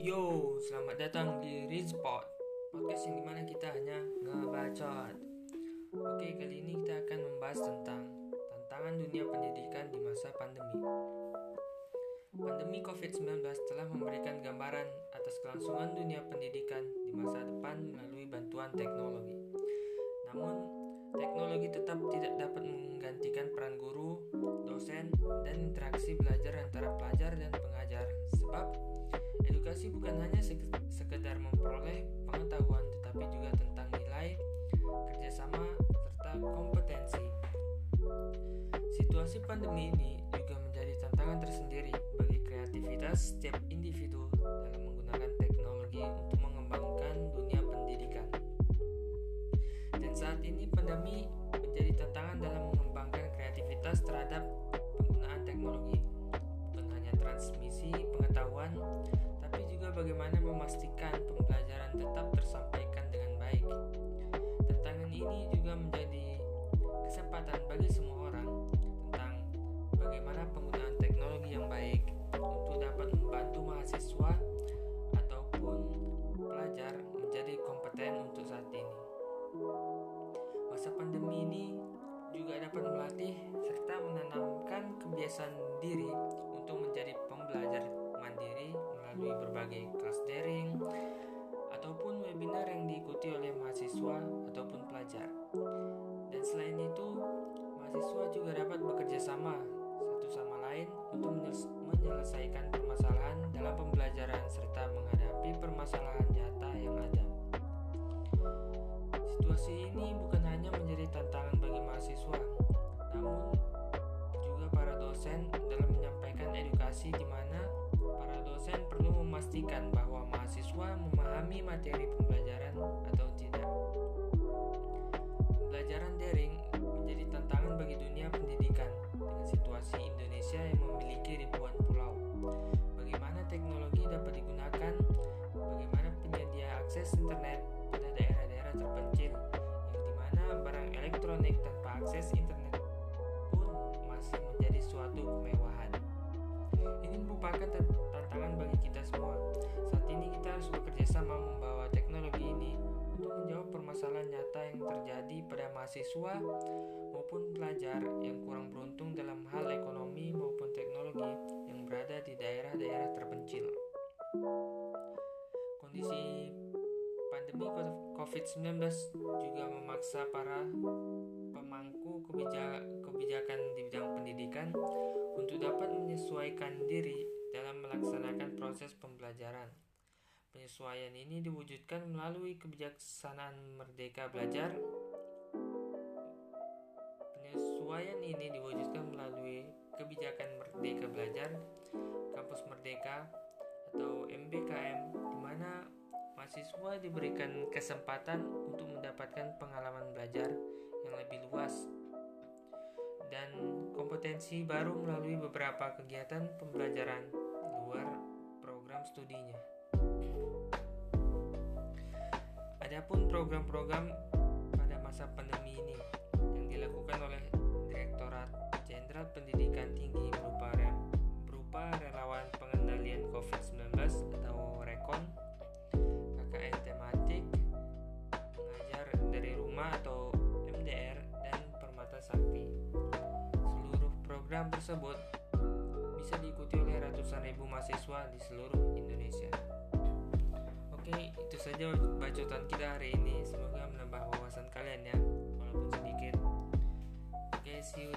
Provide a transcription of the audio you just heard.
Yo, selamat datang di Rizpot Podcast yang di mana kita hanya ngebacot. Oke, kali ini kita akan membahas tentang Tantangan dunia pendidikan di masa pandemi. Pandemi COVID-19 telah memberikan gambaran atas kelangsungan dunia pendidikan di masa depan melalui bantuan teknologi. Namun, teknologi tetap tidak dapat menggantikan peran guru, dosen, dan interaksi belajar antara pelajar dan pengajar. Sebab Edukasi bukan hanya sekedar memperoleh pengetahuan, tetapi juga tentang nilai, kerjasama, serta kompetensi. Situasi pandemi ini juga menjadi tantangan tersendiri bagi kreativitas setiap individu dalam menggunakan teknologi untuk mengembangkan dunia pendidikan. Dan saat ini pandemi menjadi tantangan dalam mengembangkan kreativitas terhadap penggunaan teknologi, bukan hanya transmisi pengetahuan, bagaimana memastikan pembelajaran tetap tersampaikan dengan baik. Tantangan ini juga menjadi kesempatan bagi semua orang tentang bagaimana penggunaan teknologi yang baik untuk dapat membantu mahasiswa ataupun pelajar menjadi kompeten untuk saat ini. Masa pandemi ini juga dapat melatih serta menanamkan kebiasaan diri berbagai kelas daring ataupun webinar yang diikuti oleh mahasiswa ataupun pelajar. Dan selain itu, mahasiswa juga dapat bekerja sama satu sama lain untuk menyelesaikan permasalahan dalam pembelajaran serta menghadapi permasalahan nyata yang ada. Situasi ini bukan memastikan bahwa mahasiswa memahami materi pembelajaran atau tidak. Pembelajaran daring menjadi tantangan bagi dunia pendidikan dengan situasi Indonesia yang memiliki ribuan pulau. Bagaimana teknologi dapat digunakan, bagaimana penyedia akses internet pada daerah-daerah terpencil yang di mana barang elektronik tanpa akses internet pun masih menjadi suatu kemewahan. Ini merupakan tantangan bagi kita semua. Saat ini kita harus bekerja sama membawa teknologi ini untuk menjawab permasalahan nyata yang terjadi pada mahasiswa maupun pelajar yang kurang beruntung dalam hal ekonomi maupun teknologi yang berada di daerah-daerah terpencil. Kondisi pandemi COVID-19 juga memaksa para pemangku kebijakan di bidang pendidikan untuk dapat menyesuaikan diri dalam melaksanakan proses pembelajaran. Penyesuaian ini diwujudkan melalui kebijaksanaan Merdeka Belajar. Penyesuaian ini diwujudkan melalui kebijakan Merdeka Belajar, Kampus Merdeka atau MBKM di mana mahasiswa diberikan kesempatan untuk mendapatkan pengalaman belajar yang lebih luas dan kompetensi baru melalui beberapa kegiatan pembelajaran luar program studinya. Adapun program-program pada masa pandemi ini yang dilakukan oleh Direktorat Jenderal Pendidikan Tinggi tersebut bisa diikuti oleh ratusan ribu mahasiswa di seluruh Indonesia. Oke, itu saja bacotan kita hari ini. Semoga menambah wawasan kalian ya, walaupun sedikit. Oke, see you